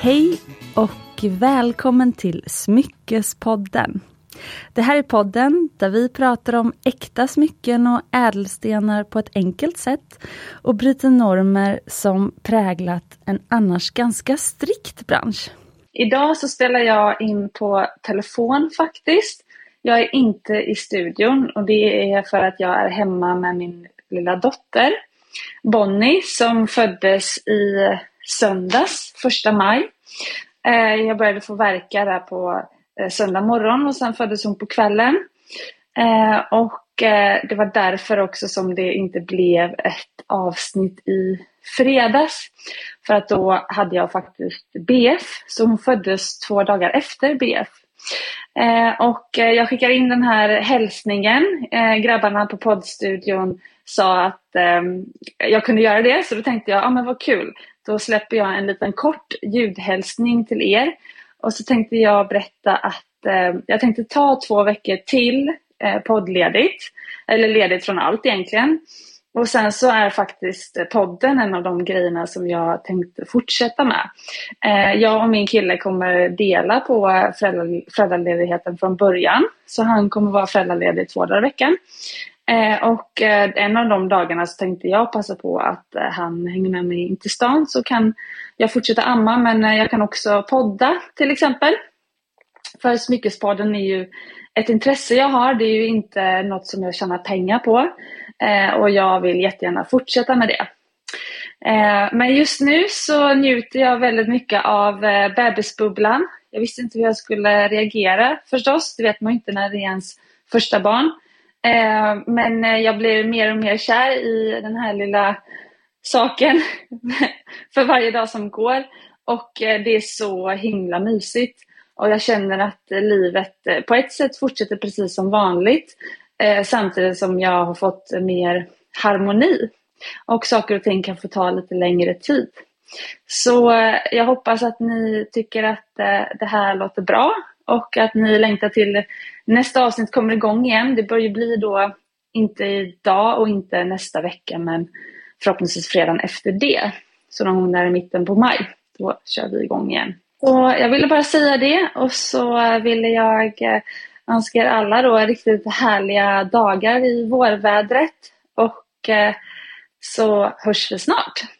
Hej och välkommen till Smyckespodden. Det här är podden där vi pratar om äkta smycken och ädelstenar på ett enkelt sätt och bryter normer som präglat en annars ganska strikt bransch. Idag så spelar jag in på telefon faktiskt. Jag är inte i studion och det är för att jag är hemma med min lilla dotter Bonnie som föddes i söndags, första maj. Eh, jag började få verka där på eh, söndag morgon och sen föddes hon på kvällen. Eh, och det var därför också som det inte blev ett avsnitt i fredags. För att då hade jag faktiskt BF, så hon föddes två dagar efter BF. Och jag skickar in den här hälsningen. Grabbarna på poddstudion sa att ehm, jag kunde göra det, så då tänkte jag, ja ah, men vad kul. Då släpper jag en liten kort ljudhälsning till er. Och så tänkte jag berätta att eh, jag tänkte ta två veckor till eh, poddledigt. Eller ledigt från allt egentligen. Och sen så är faktiskt podden en av de grejerna som jag tänkte fortsätta med. Eh, jag och min kille kommer dela på föräldraledigheten från början. Så han kommer vara föräldraledig två dagar i veckan. Eh, och eh, en av de dagarna så tänkte jag passa på att eh, han hänger med mig in till stan så kan jag fortsätta amma men eh, jag kan också podda till exempel. För smyckespodden är ju ett intresse jag har, det är ju inte något som jag tjänar pengar på. Eh, och jag vill jättegärna fortsätta med det. Eh, men just nu så njuter jag väldigt mycket av eh, bebisbubblan. Jag visste inte hur jag skulle reagera förstås, det vet man ju inte när det är ens första barn. Eh, men eh, jag blir mer och mer kär i den här lilla saken för varje dag som går. Och eh, det är så himla mysigt. Och jag känner att livet på ett sätt fortsätter precis som vanligt. Samtidigt som jag har fått mer harmoni. Och saker och ting kan få ta lite längre tid. Så jag hoppas att ni tycker att det här låter bra och att ni längtar till nästa avsnitt kommer igång igen. Det bör ju bli då inte idag och inte nästa vecka men förhoppningsvis fredagen efter det. Så någon gång där i mitten på maj, då kör vi igång igen. Så jag ville bara säga det och så ville jag eh, önska er alla då riktigt härliga dagar i vårvädret och eh, så hörs vi snart.